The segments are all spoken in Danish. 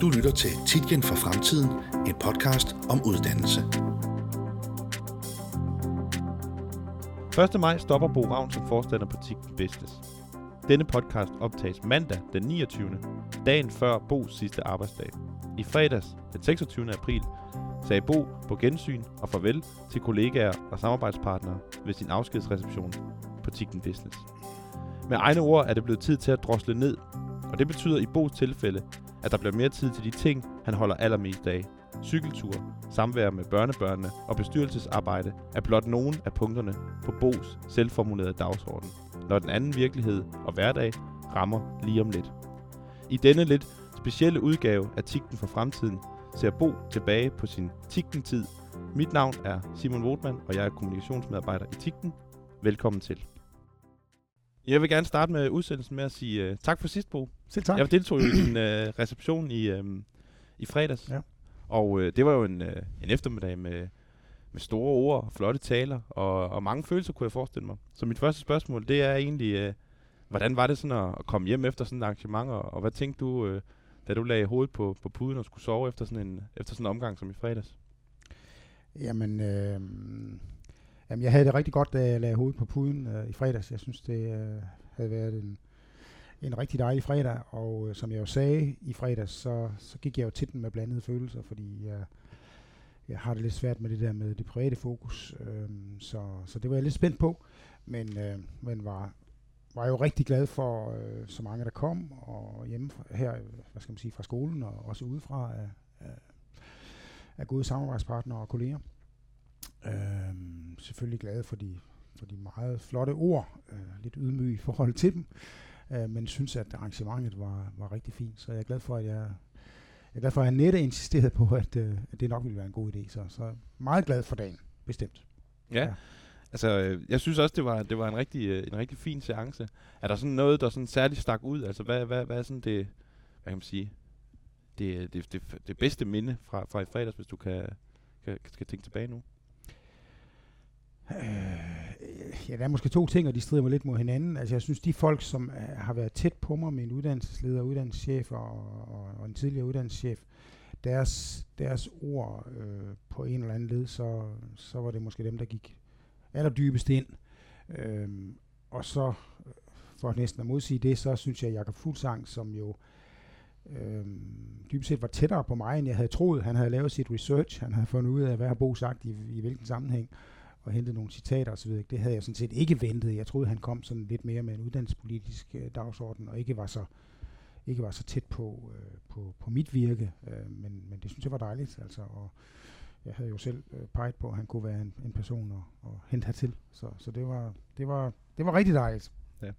Du lytter til Titjen for Fremtiden, en podcast om uddannelse. 1. maj stopper Bo Ravn som forstander på TIC Business. Denne podcast optages mandag den 29. dagen før Bos sidste arbejdsdag. I fredags, den 26. april, sagde Bo på gensyn og farvel til kollegaer og samarbejdspartnere ved sin afskedsreception på TIC Business. Med egne ord er det blevet tid til at drosle ned, og det betyder i Bos tilfælde, at der bliver mere tid til de ting, han holder allermest af. Cykeltur, samvær med børnebørnene og bestyrelsesarbejde er blot nogle af punkterne på Bos selvformulerede dagsorden, når den anden virkelighed og hverdag rammer lige om lidt. I denne lidt specielle udgave af Tigten for Fremtiden ser Bo tilbage på sin Tigten-tid. Mit navn er Simon Wotman, og jeg er kommunikationsmedarbejder i Tigten. Velkommen til. Jeg vil gerne starte med udsendelsen med at sige uh, tak for sidst, Bo. Selv tak. Jeg deltog jo i din uh, reception i, um, i fredags. Ja. Og uh, det var jo en, uh, en eftermiddag med, med store ord flotte taler, og, og mange følelser kunne jeg forestille mig. Så mit første spørgsmål, det er egentlig, uh, hvordan var det sådan at, at komme hjem efter sådan et arrangement, og, og hvad tænkte du, uh, da du lagde hovedet på, på puden og skulle sove efter sådan, en, efter sådan en omgang som i fredags? Jamen, øh, jamen, jeg havde det rigtig godt, da jeg lagde hovedet på puden øh, i fredags. Jeg synes, det øh, havde været en, en rigtig dejlig fredag, og øh, som jeg jo sagde i fredags, så, så gik jeg jo til den med blandede følelser, fordi jeg, jeg har det lidt svært med det der med det private fokus, øh, så, så det var jeg lidt spændt på, men, øh, men var, var jo rigtig glad for øh, så mange, der kom, og hjemme fra, her, hvad skal man sige, fra skolen, og også udefra af, af, af gode samarbejdspartnere og kolleger. Øh, selvfølgelig glad for de, for de meget flotte ord, øh, lidt ydmyg i forhold til dem, øh, men synes, at arrangementet var, var rigtig fint, så jeg er glad for, at jeg, jeg er glad for, at Annette insisterede på, at, øh, at det nok ville være en god idé, så, så meget glad for dagen, bestemt. Ja. ja. Altså, øh, jeg synes også, det var, det var en, rigtig, øh, en rigtig fin seance. Er der sådan noget, der sådan særligt stak ud? Altså, hvad, hvad, hvad er sådan det, hvad kan man sige, det, det, det, det bedste minde fra, fra i fredags, hvis du kan, kan, skal tænke tilbage nu? Øh, ja, der er måske to ting, og de strider mig lidt mod hinanden. Altså, jeg synes, de folk, som er, har været tæt på mig, min uddannelsesleder, uddannelseschef og, og, og en tidligere uddannelseschef, deres, deres ord øh, på en eller anden led, så, så var det måske dem, der gik allerdybest ind. Øhm, og så, øh, for næsten at modsige det, så synes jeg, at Jakob Fuglsang, som jo øhm, dybest set var tættere på mig, end jeg havde troet. Han havde lavet sit research, han havde fundet ud af, hvad har Bo sagt i, i hvilken sammenhæng, og hentet nogle citater osv. Det havde jeg sådan set ikke ventet. Jeg troede, han kom sådan lidt mere med en uddannelsespolitisk øh, dagsorden, og ikke var så ikke var så tæt på, øh, på, på mit virke, øh, men, men det synes jeg var dejligt. Altså, og jeg havde jo selv øh, peget på, at han kunne være en, en person at, at hente hertil. Så, så det, var, det, var, det var rigtig dejligt. Ja.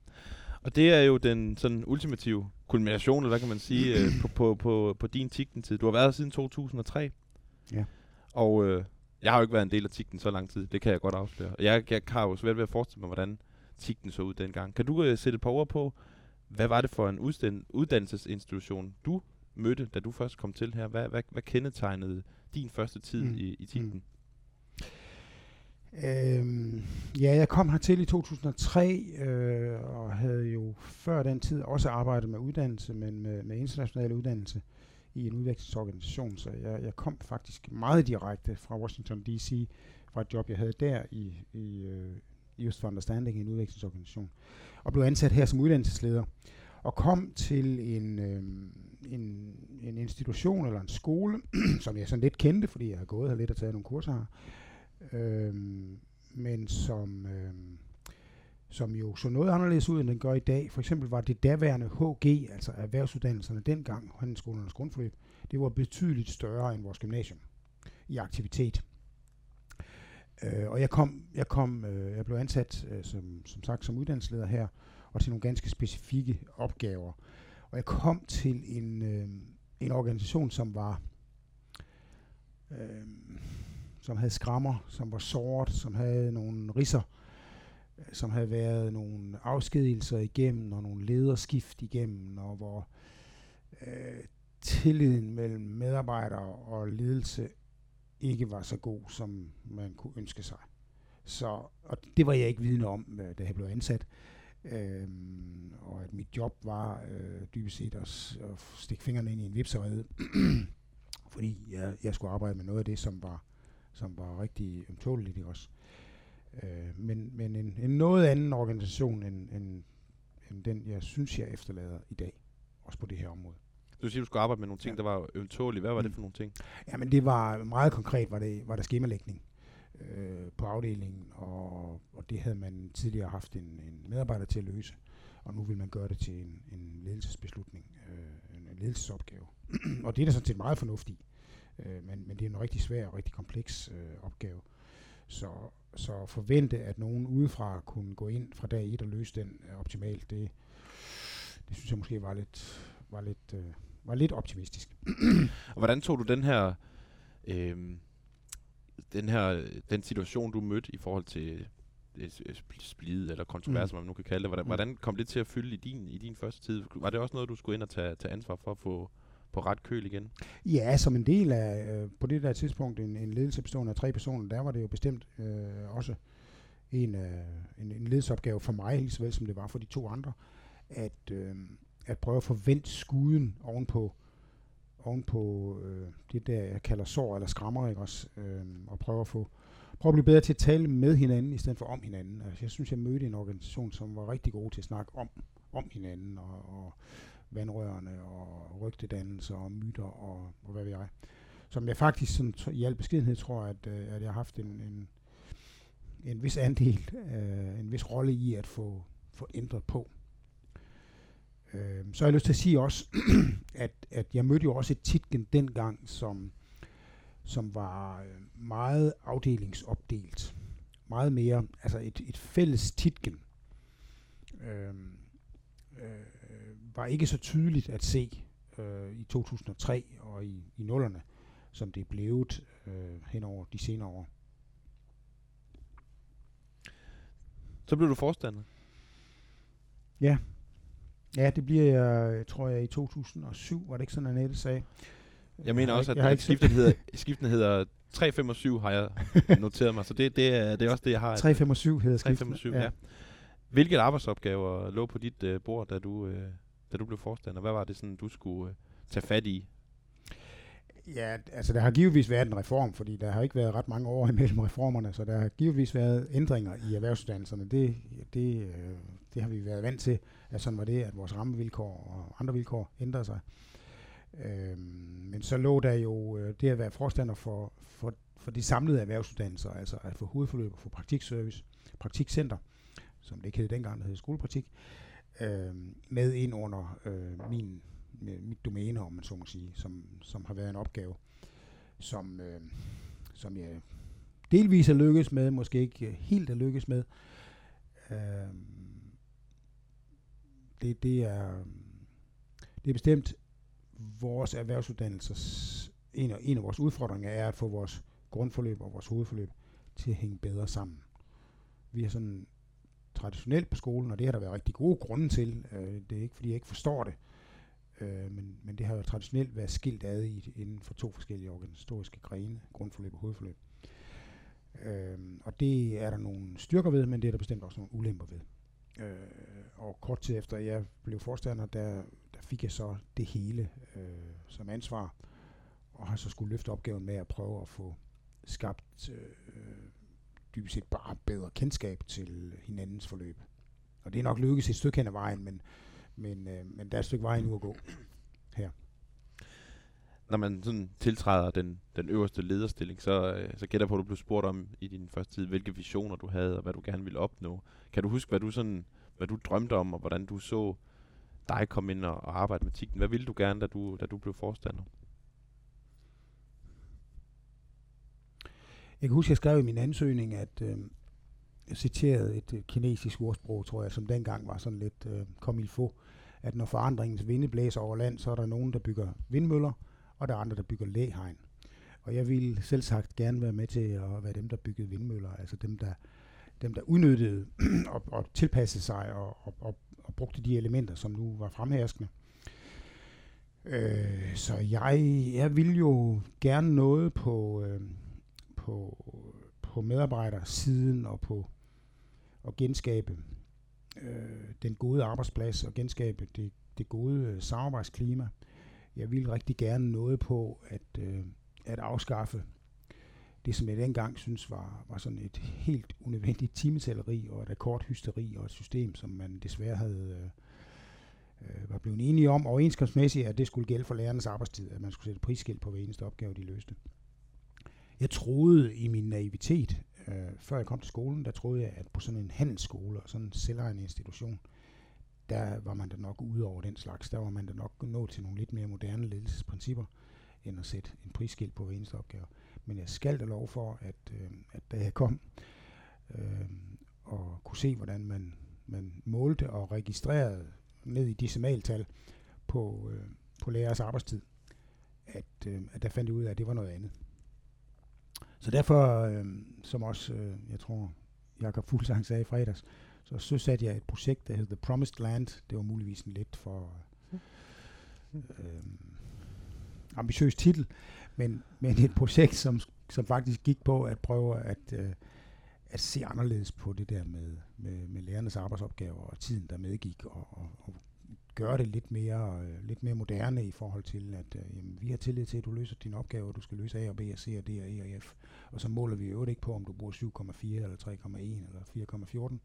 Og det er jo den sådan ultimative kulmination, eller hvad kan man sige, øh, på, på, på, på din Tigten-tid. Du har været her siden 2003. Ja. Og øh, jeg har jo ikke været en del af Tigten så lang tid. Det kan jeg godt afsløre. Jeg, jeg har jo svært ved at forestille mig, hvordan Tigten så ud dengang. Kan du øh, sætte et par ord på, hvad var det for en uddannelsesinstitution, du mødte, da du først kom til her? Hvad, hvad, hvad kendetegnede din første tid mm. i, i Tigten? Mm. Øhm, ja, jeg kom hertil i 2003, øh, og havde jo før den tid også arbejdet med uddannelse, men med, med international uddannelse i en udvekslingsorganisation, så jeg, jeg kom faktisk meget direkte fra Washington D.C., fra et job, jeg havde der i, i øh, uh, Youth for Understanding, en udvekslingsorganisation, og blev ansat her som uddannelsesleder, og kom til en, øh, en, en institution eller en skole, som jeg sådan lidt kendte, fordi jeg har gået her lidt og taget nogle kurser her, øhm, men som, øhm, som jo så noget anderledes ud, end den gør i dag. For eksempel var det daværende HG, altså erhvervsuddannelserne dengang, handelsskolernes grundforløb, det var betydeligt større end vores gymnasium i aktivitet. Øh, og jeg kom, jeg kom, øh, jeg blev ansat øh, som, som sagt som uddannelsesleder her, og til nogle ganske specifikke opgaver. Og jeg kom til en, øh, en organisation, som var øh, som havde skrammer, som var sort, som havde nogle risser, som havde været nogle afskedigelser igennem, og nogle lederskift igennem, og hvor øh, tilliden mellem medarbejdere og ledelse ikke var så god, som man kunne ønske sig. Så, og det var jeg ikke vidne om, øh, da jeg blev ansat. Øhm, og at mit job var øh, dybest set at, at stikke fingrene ind i en vipserede, fordi jeg, jeg skulle arbejde med noget af det, som var, som var rigtig ømtåligt, også? Øh, men men en, en noget anden organisation, end, end, end den, jeg synes, jeg efterlader i dag, også på det her område. Du siger, du skulle arbejde med nogle ting, Ja. der var ømtålige. Hvad var det Mm. for nogle ting? Ja, men det var meget konkret, var det, var der skemalægning øh, på afdelingen, og, og det havde man tidligere haft en, en medarbejder til at løse, og nu vil man gøre det til en, en ledelsesbeslutning, øh, en, en ledelsesopgave. og det er der sådan set meget fornuftigt, øh, men, men det er en rigtig svær og rigtig kompleks øh, opgave. Så, så forvente, at nogen udefra kunne gå ind fra dag et og løse den øh, optimalt, det, det synes jeg måske var lidt, var lidt, øh, var lidt optimistisk. Og hvordan tog du den her, øhm, den her, den situation, du mødte i forhold til øh, sp- splid eller kontrovers, Mm. man nu kan kalde det. Hvordan, mm. hvordan kom det til at fylde i din, i din første tid? Var det også noget, du skulle ind og tage, tage ansvar for at få på ret køl igen? Ja, som en del af, øh, på det der tidspunkt, en, en ledelse bestående af tre personer, der var det jo bestemt øh, også en, øh, en, en ledelsesopgave for mig, lige så vel som det var for de to andre, at, øh, at prøve at forvente skuden ovenpå, ovenpå øh, det der, jeg kalder sår eller skrammer, ikke også? Øh, og prøve at få prøve at blive bedre til at tale med hinanden, i stedet for om hinanden. Altså, jeg synes, jeg mødte en organisation, som var rigtig god til at snakke om, om hinanden, og, og vandrørene, og rygtedannelser, og myter, og, og hvad ved jeg. Som jeg faktisk sådan, i al beskedenhed tror, at, øh, at jeg har haft en, en, en vis andel, øh, en vis rolle i at få, få ændret på. Øh, så har jeg lyst til at sige også, at, at jeg mødte jo også et Titgen dengang, som, som var øh, meget afdelingsopdelt. Meget mere, altså et, et fælles Titgen. Øhm, øh, øh, var ikke så tydeligt at se øh, i 2003 og i, i nullerne, som det er blevet øh, hen over de senere år. Så blev du forstander. Ja, det bliver jeg, tror jeg, i 2007, var det ikke sådan, Annette sagde? Jeg mener har også, at, har at ikke skiften, hedder, skiften hedder 357, har jeg noteret mig. Så det, det, er, det er også det, jeg har. at- 357 hedder skiftet. 357, ja. ja. Hvilke arbejdsopgaver lå på dit øh, bord, da du, øh, da du blev forstander? Hvad var det, sådan, du skulle øh, tage fat i? Ja, altså der har givetvis været en reform, fordi der har ikke været ret mange år imellem reformerne, så der har givetvis været ændringer i erhvervsuddannelserne. Det, det, øh, det har vi været vant til, at sådan var det, at vores rammevilkår og andre vilkår ændrede sig. Øh, men så lå der jo øh, det at være forstander for, for, for de samlede erhvervsuddannelser, altså at få hovedforløb og få praktikservice, praktikcenter, som det ikke hed dengang, der hed skolepraktik, øh, øh, med ind under øh, min, øh, mit domæne, om man så må sige, som, som har været en opgave, som, øh, som jeg delvis er lykkes med, måske ikke øh, helt er lykkes med. Øh, det, det, er, det er bestemt vores erhvervsuddannelses, en af, en af vores udfordringer er at få vores grundforløb og vores hovedforløb til at hænge bedre sammen. Vi har sådan traditionelt på skolen, og det har der været rigtig gode grunde til, øh, det er ikke fordi jeg ikke forstår det, øh, men, men det har jo traditionelt været skilt ad i, inden for to forskellige organisatoriske grene, grundforløb og hovedforløb. Øh, og det er der nogle styrker ved, men det er der bestemt også nogle ulemper ved. Øh, og kort tid efter jeg blev forstander, der, der fik jeg så det hele øh, som ansvar, og har så skulle løfte opgaven med at prøve at få skabt øh, dybest set bare bedre kendskab til hinandens forløb. Og det er nok lykkedes et stykke hen ad vejen, men, men, øh, men der er et stykke vej nu at gå. her. Når man sådan tiltræder den, den øverste lederstilling, så, øh, så gætter jeg på, at du blev spurgt om i din første tid, hvilke visioner du havde, og hvad du gerne ville opnå. Kan du huske, hvad du, sådan, hvad du drømte om, og hvordan du så dig komme ind og, og arbejde med tikken? Hvad ville du gerne, da du, da du blev forstander? Jeg kan huske, jeg skrev i min ansøgning, at øh, jeg citerede et øh, kinesisk ordsprog, tror jeg, som dengang var sådan lidt øh, kom il få, at når forandringens vinde blæser over land, så er der nogen, der bygger vindmøller, og der er andre, der bygger læhegn. Og jeg ville selv sagt gerne være med til at være dem, der byggede vindmøller, altså dem, der, dem, der udnyttede og, og tilpassede sig og, og, og, og brugte de elementer, som nu var fremherskende. Øh, så jeg, jeg vil jo gerne noget på, øh, på, på medarbejdersiden og på at genskabe øh, den gode arbejdsplads og genskabe det, det gode øh, samarbejdsklima. Jeg ville rigtig gerne noget på at, øh, at afskaffe det, som jeg dengang synes var, var sådan et helt unødvendigt timetalleri og et akkordhysteri og et system, som man desværre havde øh, øh var blevet enige om overenskomstmæssigt, at det skulle gælde for lærernes arbejdstid, at man skulle sætte prisskilt på hver eneste opgave, de løste. Jeg troede i min naivitet, øh, før jeg kom til skolen, der troede jeg, at på sådan en handelsskole og sådan en selvejende institution, der var man da nok ude over den slags. Der var man da nok nået til nogle lidt mere moderne ledelsesprincipper, end at sætte en prisskilt på hver eneste opgave. Men jeg skal da lov for, at, øh, at da jeg kom øh, og kunne se, hvordan man, man målte og registrerede ned i decimaltal på, øh, på lærers arbejdstid, at, øh, at der fandt jeg ud af, at det var noget andet. Så derfor, øh, som også, øh, jeg tror, Jakob Fuglsang sagde i fredags, så søsatte jeg et projekt, der hed The Promised Land. Det var muligvis en lidt for øh, ambitiøs titel, men, men et projekt, som, som faktisk gik på at prøve at, øh, at se anderledes på det der med, med, med lærernes arbejdsopgaver og tiden, der medgik, og, og, og gøre det lidt mere, øh, lidt mere moderne i forhold til, at øh, jamen, vi har tillid til, at du løser dine opgaver, du skal løse A og B og C og D og E og F. Og så måler vi jo ikke på, om du bruger 7,4 eller 3,1 eller 4,14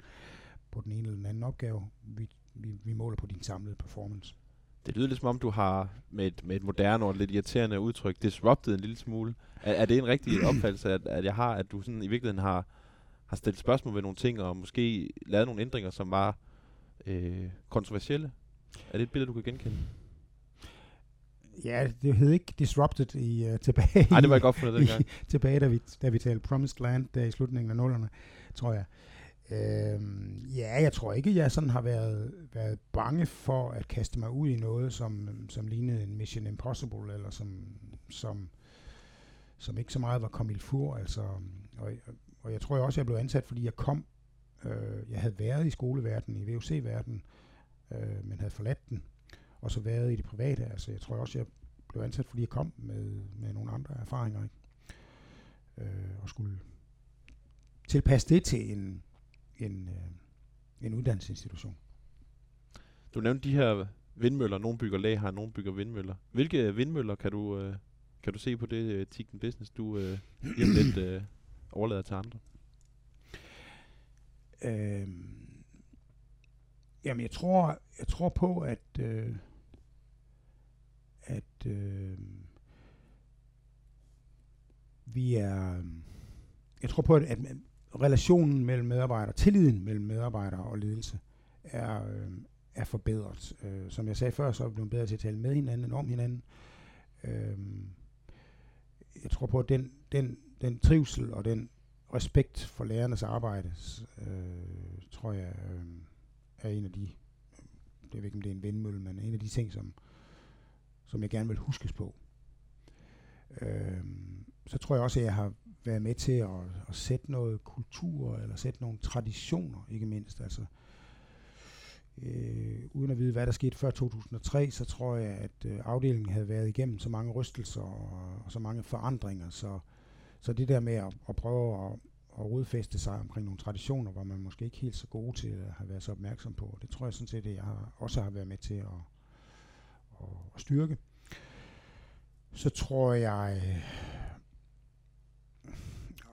på den ene eller den anden opgave. Vi, vi, vi måler på din samlede performance. Det lyder lidt som om, du har med et, med et moderne og lidt irriterende udtryk disrupted en lille smule. Er, er det en rigtig opfattelse, at, at jeg har, at du sådan i virkeligheden har, har stillet spørgsmål ved nogle ting, og måske lavet nogle ændringer, som var øh, kontroversielle? Er det et billede, du kan genkende? Ja, det hed ikke Disrupted i uh, tilbage. Nej, det var ikke opfundet dengang. I, tilbage, da vi, da vi talte Promised Land, der i slutningen af nullerne, tror jeg. Øhm, ja, jeg tror ikke, jeg sådan har været, været bange for at kaste mig ud i noget, som, som lignede en Mission Impossible, eller som, som, som ikke så meget var Camille Fur. Altså, og, og jeg tror også, jeg blev ansat, fordi jeg kom, øh, jeg havde været i skoleverdenen, i VUC-verdenen, øh, men havde forladt den, og så været i det private. Altså, jeg tror også, jeg blev ansat, fordi jeg kom med, med nogle andre erfaringer, ikke? Øh, og skulle tilpasse det til en, en, øh, en uddannelsesinstitution. Du nævnte de her vindmøller. Nogle bygger lag her, nogle bygger vindmøller. Hvilke vindmøller kan du, øh, kan du se på det uh, Tikken Business, du øh, lidt øh, overlader til andre? Øhm, Jamen, jeg tror, jeg tror på, at, øh, at øh, vi er... Jeg tror på, at, at relationen mellem medarbejdere, tilliden mellem medarbejdere og ledelse, er, øh, er forbedret. Øh, som jeg sagde før, så er vi blevet bedre til at tale med hinanden end om hinanden. Øh, jeg tror på, at den, den, den trivsel og den respekt for lærernes arbejde, øh, tror jeg... Øh, er en af de, jeg ved ikke om det er en vindmølle, men en af de ting, som, som jeg gerne vil huskes på. Øhm, så tror jeg også, at jeg har været med til at, at sætte noget kultur, eller sætte nogle traditioner, ikke mindst. Altså, øh, uden at vide, hvad der skete før 2003, så tror jeg, at øh, afdelingen havde været igennem så mange rystelser og, og så mange forandringer, så, så det der med at, at prøve at, at rodfæste sig omkring nogle traditioner, hvor man måske ikke helt så gode til at have været så opmærksom på. Det tror jeg sådan set, at jeg har, også har været med til at, at, at styrke. Så tror jeg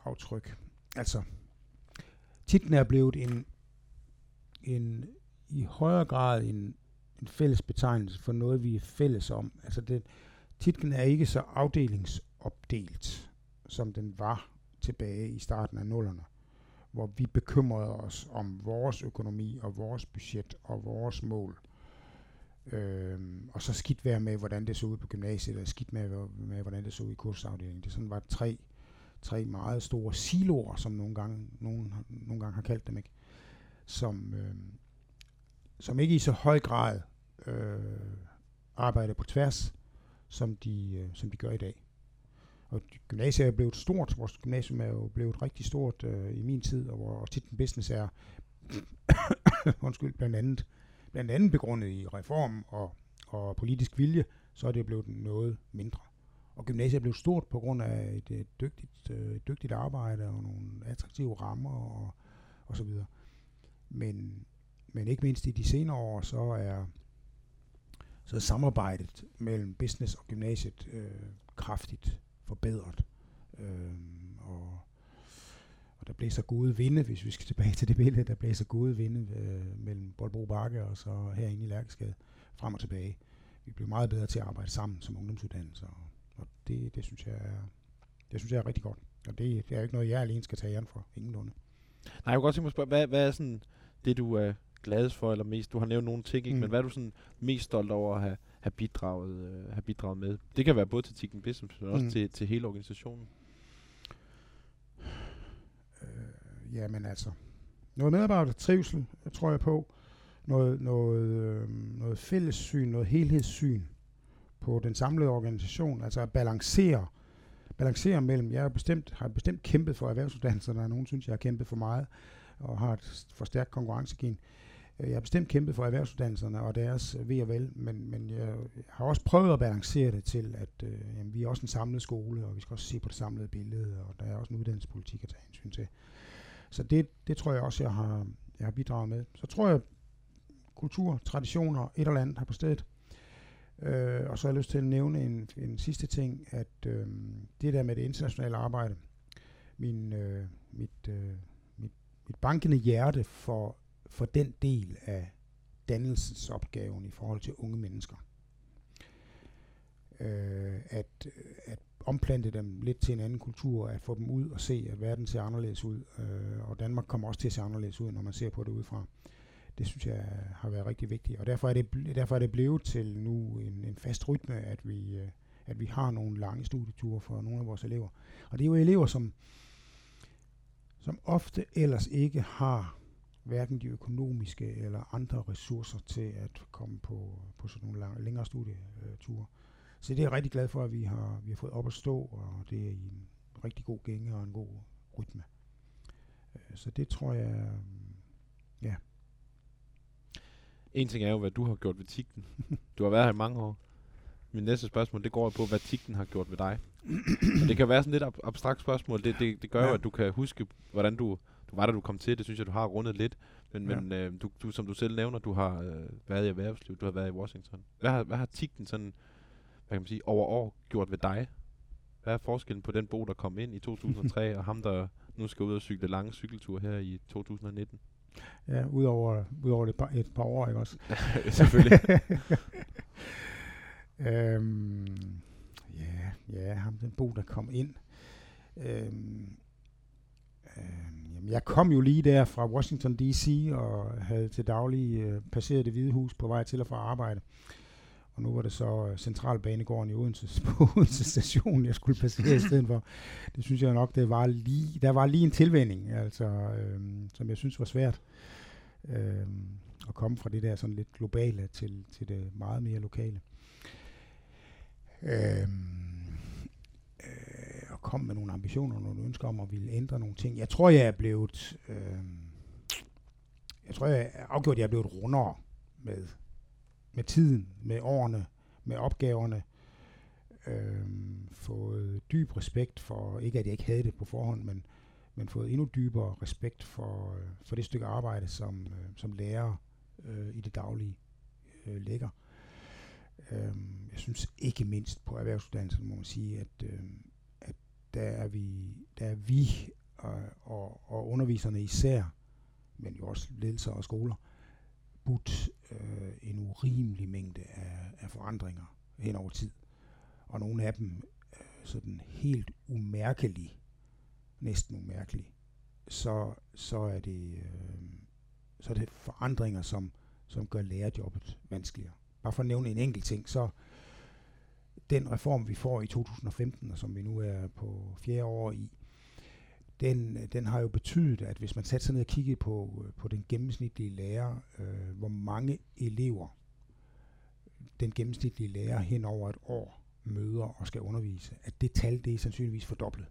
aftryk. Altså, titlen er blevet en, en i højere grad en, en fælles betegnelse for noget, vi er fælles om. Altså, det, titlen er ikke så afdelingsopdelt, som den var tilbage i starten af nullerne, hvor vi bekymrede os om vores økonomi og vores budget og vores mål. Øhm, og så skidt være med, hvordan det så ud på gymnasiet, og skidt med, med hvordan det så ud i kursafdelingen. Det sådan var tre, tre meget store siloer, som nogle gange, nogen, nogle gange har kaldt dem, ikke? Som, øh, som ikke i så høj grad øh, arbejder på tværs, som de, øh, som de gør i dag. Og gymnasiet er blevet stort. Vores gymnasium er jo blevet rigtig stort øh, i min tid, og hvor tit den business er undskyld, blandt andet, blandt andet begrundet i reform og, og politisk vilje, så er det blevet noget mindre. Og gymnasiet er blevet stort på grund af et, et dygtigt, øh, dygtigt arbejde og nogle attraktive rammer og, og så videre. Men, men ikke mindst i de senere år, så er, så er samarbejdet mellem business og gymnasiet øh, kraftigt forbedret. Øh, og, og der blæser gode vinde, hvis vi skal tilbage til det billede, der blæser gode vinde øh, mellem Boldbro Bakke og så herinde i Lærkeskade frem og tilbage. Vi bliver meget bedre til at arbejde sammen som ungdomsuddannelser, og, og det, det, synes jeg er, det synes jeg er rigtig godt. Og det, det er jo ikke noget, jeg alene skal tage æren for. Ingenlunde. Nej, jeg kunne godt tænke mig at spørge, hvad, hvad er sådan det, du er gladest for, eller mest? Du har nævnt nogle ting, ikke? Mm. men hvad er du sådan mest stolt over at have, have, bidraget, øh, have bidraget med? Det kan være både til Tikken Business, men også mm. til, til hele organisationen. Øh, jamen altså, noget medarbejder trivsel, tror jeg på. Noget, noget, øh, noget fællessyn, noget helhedssyn på den samlede organisation. Altså at balancere, balancere mellem, jeg har bestemt, har bestemt kæmpet for erhvervsuddannelserne, og nogen synes, jeg har kæmpet for meget, og har et for stærkt konkurrencegen. Øh, Øh, jeg har bestemt kæmpet for erhvervsuddannelserne og deres øh, ved og vel, men, men jeg har også prøvet at balancere det til, at øh, jamen, vi er også en samlet skole, og vi skal også se på det samlede billede, og der er også en uddannelsespolitik at tage hensyn til. Så det, det tror jeg også, jeg har, jeg har bidraget med. Så tror jeg, kultur, traditioner, et eller andet har på stedet. Øh, og så har jeg lyst til at nævne en, en sidste ting, at øh, det der med det internationale arbejde, min, øh, mit, øh, mit, mit bankende hjerte for, for den del af dannelsesopgaven i forhold til unge mennesker. Øh, at, at omplante dem lidt til en anden kultur, at få dem ud og se, at verden ser anderledes ud, øh, og Danmark kommer også til at se anderledes ud, når man ser på det udefra. Det synes jeg har været rigtig vigtigt, og derfor er det, derfor er det blevet til nu en, en fast rytme, at vi, øh, at vi har nogle lange studieture for nogle af vores elever. Og det er jo elever, som, som ofte ellers ikke har hverken de økonomiske eller andre ressourcer til at komme på, på sådan nogle lang, længere studieture. Så det er jeg rigtig glad for, at vi har, vi har fået op at stå, og det er i en rigtig god gænge og en god rytme. Øh, så det tror jeg, ja. En ting er jo, hvad du har gjort ved Tigten. Du har været her i mange år. Min næste spørgsmål, det går på, hvad Tigten har gjort ved dig. Og det kan være sådan lidt ab- abstrakt spørgsmål. Det, det, det gør ja. jo, at du kan huske, hvordan du, du var, da du kom til. Det synes jeg, du har rundet lidt. Men, ja. men øh, du, du, som du selv nævner, du har øh, været i erhvervsliv, du har været i Washington. Hvad har, hvad har Tigten sådan hvad kan man sige, over år gjort ved dig? Hvad er forskellen på den Bo, der kom ind i 2003, og ham, der nu skal ud og cykle lange cykelture her i 2019? Ja, udover, udover et, par, et par år, ikke også? Selvfølgelig. øhm, ja, ja, ham den Bo, der kom ind. Øhm, øhm, jamen, jeg kom jo lige der fra Washington D.C. og havde til daglig øh, passeret det hvide hus på vej til og fra arbejde. Og nu var det så øh, Centralbanegården i Odense, på Odense station, jeg skulle passere i stedet for. Det synes jeg nok, det var lige, der var lige en tilvænding, altså, øhm, som jeg synes var svært. Øhm, at komme fra det der sådan lidt globale til, til det meget mere lokale. Øhm, øh, kom med nogle ambitioner og nogle ønsker om at ville ændre nogle ting. Jeg tror, jeg er blevet... Øh, jeg tror, jeg er afgjort, at jeg er blevet rundere med med tiden, med årene, med opgaverne, øh, fået dyb respekt for, ikke at jeg ikke havde det på forhånd, men, men fået endnu dybere respekt for, øh, for det stykke arbejde, som, øh, som lærer øh, i det daglige øh, lægger. Øh, jeg synes ikke mindst på erhvervsuddannelsen må man sige, at, øh, der er vi, der er vi og, og, og underviserne især, men jo også ledelser og skoler, budt øh, en urimelig mængde af, af forandringer hen over tid. Og nogle af dem øh, sådan helt umærkelige, næsten umærkelige, så, så, er det, øh, så er det forandringer, som, som gør lærerjobbet vanskeligere. Bare for at nævne en enkelt ting, så den reform, vi får i 2015, og som vi nu er på fjerde år i, den, den har jo betydet, at hvis man satte sig ned og kiggede på, øh, på den gennemsnitlige lærer, øh, hvor mange elever den gennemsnitlige lærer hen over et år møder og skal undervise, at det tal, det er sandsynligvis fordoblet.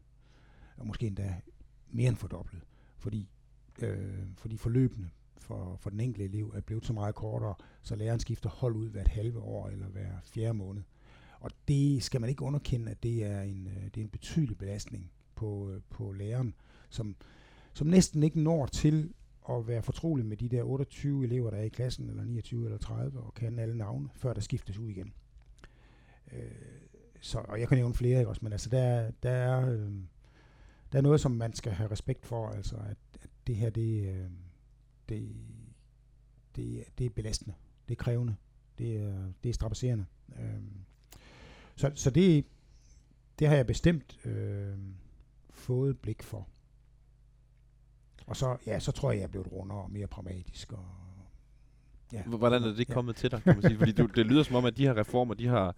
Og måske endda mere end fordoblet. Fordi, øh, fordi forløbene for, for den enkelte elev er blevet så meget kortere, så læreren skifter hold ud hvert halve år eller hver fjerde måned. Og det skal man ikke underkende, at det er en, øh, det er en betydelig belastning på, øh, på læreren, som, som næsten ikke når til at være fortrolig med de der 28 elever, der er i klassen, eller 29 eller 30, og kan alle navne, før der skiftes ud igen. Øh, så, og jeg kan nævne flere, ikke også, men altså der, der er... Øh, der er noget, som man skal have respekt for, altså at, at det her, det, øh, det, det, det er belastende, det er krævende, det er, det er strapasserende. Øh, så, så det, det har jeg bestemt øh, fået blik for. Og så, ja, så tror jeg, jeg er blevet rundere og mere pragmatisk. Og, ja. Hvordan er det kommet ja. til dig, kan man sige? Fordi du, det lyder som om, at de her reformer, de har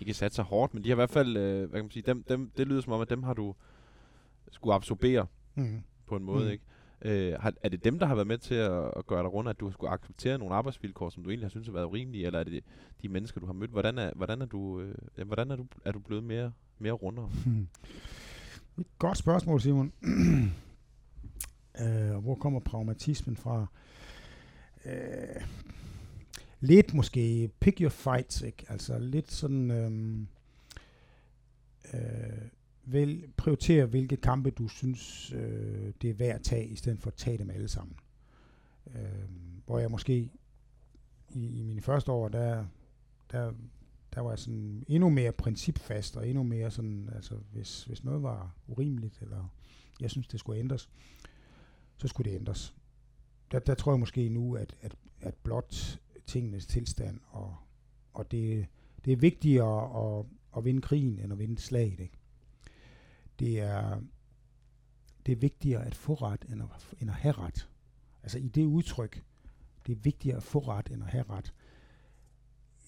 ikke sat sig hårdt, men de har i hvert fald, øh, hvad kan man sige, dem, dem, det lyder som om, at dem har du skulle absorbere mm. på en måde, mm. ikke? Øh, har, er det dem, der har været med til at, at gøre dig rundt, at du skulle acceptere nogle arbejdsvilkår, som du egentlig har synes har været urimelige, eller er det de mennesker, du har mødt? Hvordan er, hvordan er, du, øh, hvordan er, du, er du blevet mere, mere rundere? Hmm. Et godt spørgsmål, Simon. øh, hvor kommer pragmatismen fra? Øh, lidt måske pick your fights, ikke? Altså lidt sådan... Øhm, øh, øh, vel, prioritere, hvilke kampe du synes, øh, det er værd at tage, i stedet for at tage dem alle sammen. Øh, hvor jeg måske i, i mine første år, der, der, der var jeg sådan endnu mere principfast, og endnu mere sådan, altså hvis, hvis noget var urimeligt, eller jeg synes, det skulle ændres, så skulle det ændres. Der, der tror jeg måske nu, at, at, at blot tingenes tilstand, og, og det, det er vigtigere at, at vinde krigen, end at vinde slaget. Ikke? Det er, det er vigtigere at få ret, end at, end at have ret. Altså i det udtryk, det er vigtigere at få ret, end at have ret.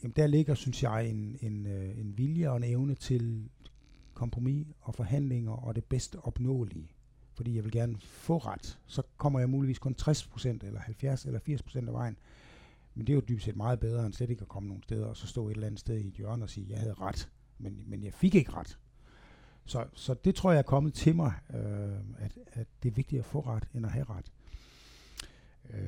Jamen der ligger, synes jeg, en, en, øh, en vilje og en evne til kompromis og forhandlinger og det bedste opnåelige. Fordi jeg vil gerne få ret. Så kommer jeg muligvis kun 60% eller 70% eller 80% af vejen. Men det er jo dybest set meget bedre end slet ikke at komme nogen steder og så stå et eller andet sted i et hjørne og sige, jeg havde ret, men, men jeg fik ikke ret. Så, så det tror jeg er kommet til mig, øh, at, at det er vigtigt at få ret, end at have ret. Øh,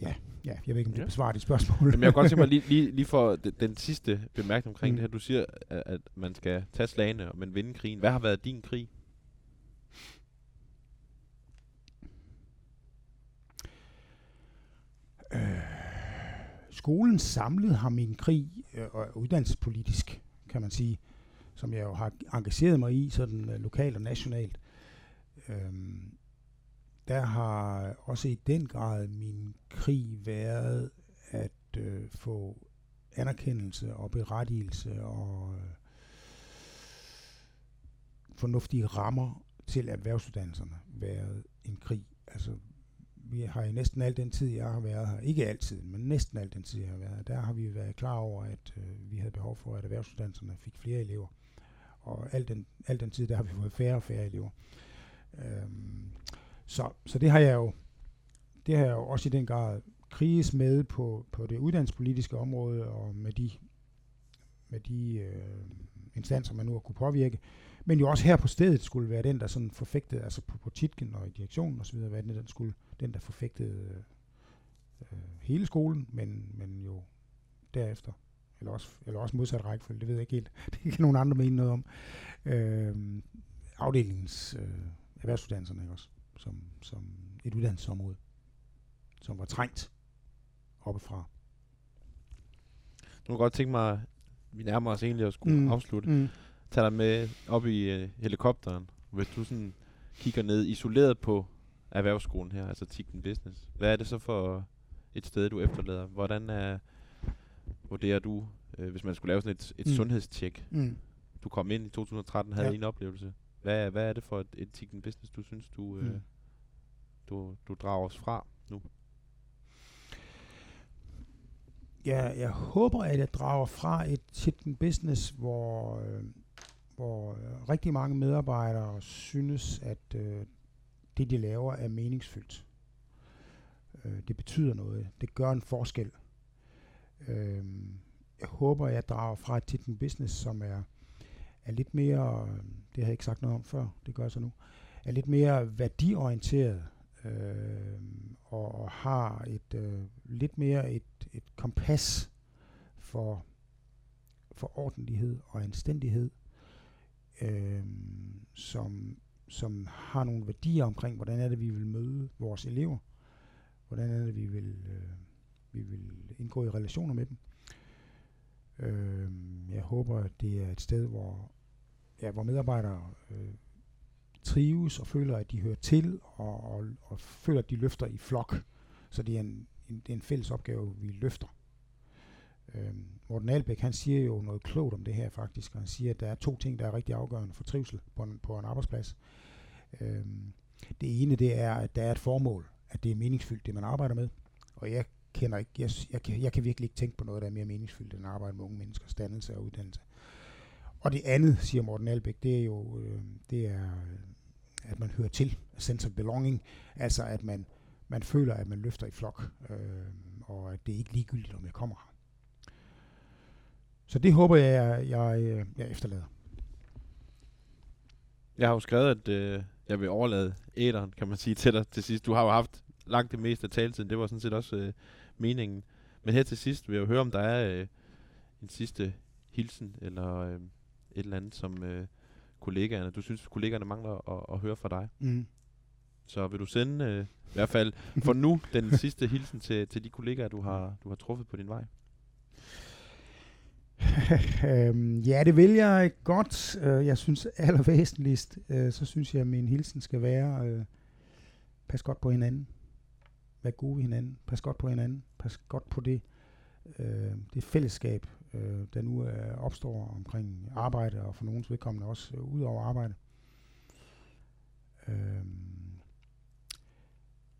ja, ja, jeg ved ikke, om det ja. besvarer dit spørgsmål. Men jeg kan godt tænke mig lige, lige, lige for den, den sidste bemærkning omkring mm. det her. Du siger, at, at man skal tage slagene, men vinde krigen. Hvad har været din krig? Øh, skolen samlet har min krig, øh, og uddannelsespolitisk, kan man sige, som jeg jo har engageret mig i, sådan øh, lokalt og nationalt, øh, der har også i den grad min krig været at øh, få anerkendelse og berettigelse og øh, fornuftige rammer til erhvervsuddannelserne været en krig. Altså, vi har i næsten al den tid, jeg har været her, ikke altid, men næsten al den tid, jeg har været her, der har vi været klar over, at øh, vi havde behov for, at erhvervsuddannelserne fik flere elever og al den, al den tid, der har vi fået færre og færre elever. Øhm, så, så det har jeg jo, det har jeg jo også i den grad kriges med på, på det uddannelsespolitiske område, og med de, med de øh, instanser, man nu har kunne påvirke, men jo også her på stedet skulle være den, der sådan forfægtede, altså på politikken og i direktionen osv., være den, der skulle, den, der forfægtede øh, hele skolen, men, men jo derefter eller også, eller også modsat rækkefølge, det ved jeg ikke helt. Det kan nogen andre mene noget om. Øh, afdelingens øh, erhvervsuddannelserne ikke også, som, som et uddannelsesområde, som var trængt oppefra. Nu kan godt tænke mig, vi nærmer os egentlig at skulle mm. afslutte. Mm. Tag dig med op i uh, helikopteren, hvis du sådan kigger ned isoleret på erhvervsskolen her, altså Tikken Business. Hvad er det så for et sted, du efterlader? Hvordan er vurderer du, øh, hvis man skulle lave sådan et, et mm. sundhedstjek? Mm. Du kom ind i 2013, havde ja. en oplevelse. Hvad, hvad er det for et etik business, du synes, du, øh, mm. du, du drager os fra nu? Ja, jeg håber, at jeg drager fra et chicken business, hvor, øh, hvor øh, rigtig mange medarbejdere synes, at øh, det, de laver, er meningsfyldt. Øh, det betyder noget. Det gør en forskel. Øh, jeg håber, jeg drager fra til den business, som er, er lidt mere, det har jeg ikke sagt noget om før, det gør jeg så nu, er lidt mere værdiorienteret øh, og, og har et øh, lidt mere et, et kompas for, for ordentlighed og anstændighed, øh, som, som har nogle værdier omkring, hvordan er det, vi vil møde vores elever, hvordan er det, vi vil, øh, vi vil indgå i relationer med dem. Øh, jeg håber, at det er et sted, hvor, ja, hvor medarbejdere øh, trives og føler, at de hører til, og, og, og føler, at de løfter i flok. Så det er en, en, det er en fælles opgave, vi løfter. Øh, Morten Albæk, han siger jo noget klogt om det her faktisk, og han siger, at der er to ting, der er rigtig afgørende for trivsel på en, på en arbejdsplads. Øh, det ene, det er, at der er et formål, at det er meningsfyldt, det man arbejder med. Og jeg kender ikke, jeg, jeg, kan, jeg kan virkelig ikke tænke på noget, der er mere meningsfyldt, end at arbejde med unge menneskers dannelse og uddannelse. Og det andet, siger Morten Albæk, det er jo, øh, det er, øh, at man hører til, sense of belonging, altså at man, man føler, at man løfter i flok, øh, og at det er ikke ligegyldigt, om jeg kommer her. Så det håber jeg, jeg, jeg, øh, jeg efterlader. Jeg har jo skrevet, at øh, jeg vil overlade æderen, kan man sige, til dig til sidst. Du har jo haft langt det meste af taletiden. Det var sådan set også øh, meningen. Men her til sidst vil jeg jo høre, om der er øh, en sidste hilsen, eller øh, et eller andet, som øh, kollegaerne, du synes, kollegaerne mangler at, at høre fra dig. Mm. Så vil du sende, øh, i hvert fald for nu, den sidste hilsen til, til de kollegaer, du har, du har truffet på din vej? øhm, ja, det vil jeg godt. Øh, jeg synes allervæsentligst, øh, så synes jeg, at min hilsen skal være, øh, pas godt på hinanden. Vær gode ved hinanden. Pas godt på hinanden. Pas godt på det, øh, det fællesskab, øh, der nu øh, opstår omkring arbejde, og for nogens vedkommende også øh, ud over arbejde. Øh,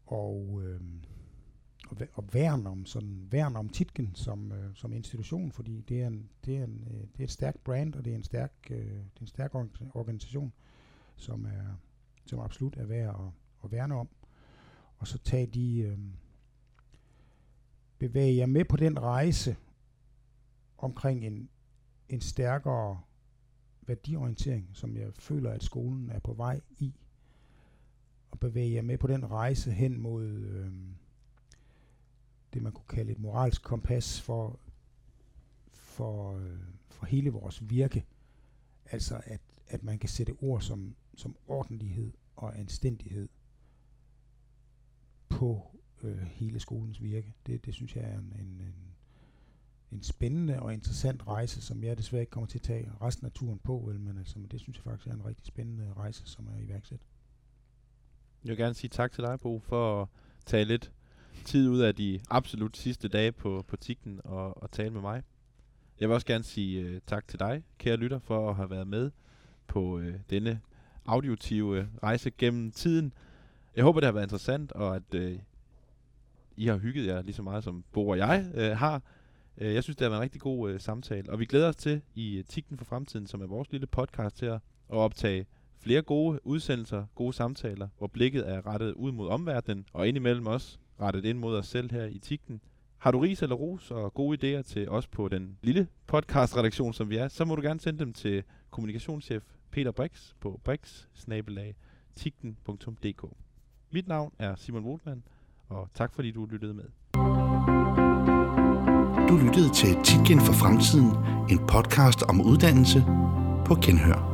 og, øh, og, og værn om sådan værn om Titken som øh, som institution, fordi det er en det er en øh, det er et stærkt brand og det er en stærk øh, det er en stærk organisation, som er som absolut er værd at, at værne om. Og så tage de øh, bevæge jer med på den rejse omkring en en stærkere værdiorientering, som jeg føler, at skolen er på vej i. Og bevæge jer med på den rejse hen mod øh, det, man kunne kalde et moralsk kompas for, for, øh, for hele vores virke. Altså at, at man kan sætte ord som, som ordentlighed og anstændighed på øh, hele skolens virke. Det, det synes jeg er en, en, en, en spændende og interessant rejse, som jeg desværre ikke kommer til at tage resten af turen på, vel, men altså, det synes jeg faktisk er en rigtig spændende rejse, som er iværksat. Jeg vil gerne sige tak til dig, Bo, for at tage lidt tid ud af de absolut sidste dage på, på TIGTEN og, og tale med mig. Jeg vil også gerne sige uh, tak til dig, kære lytter, for at have været med på uh, denne auditive øh, rejse gennem tiden. Jeg håber, det har været interessant, og at øh, I har hygget jer lige så meget, som Bo og jeg øh, har. Øh, jeg synes, det har været en rigtig god øh, samtale, og vi glæder os til i øh, Tikten for fremtiden, som er vores lille podcast her, at optage flere gode udsendelser, gode samtaler, hvor blikket er rettet ud mod omverdenen, og indimellem også rettet ind mod os selv her i Tikten. Har du ris eller ros og gode idéer til os på den lille podcast-redaktion, som vi er, så må du gerne sende dem til kommunikationschef Peter Brix på brix mit navn er Simon Wohlmann, og tak fordi du lyttede med. Du lyttede til Titgen for Fremtiden, en podcast om uddannelse på Genhør.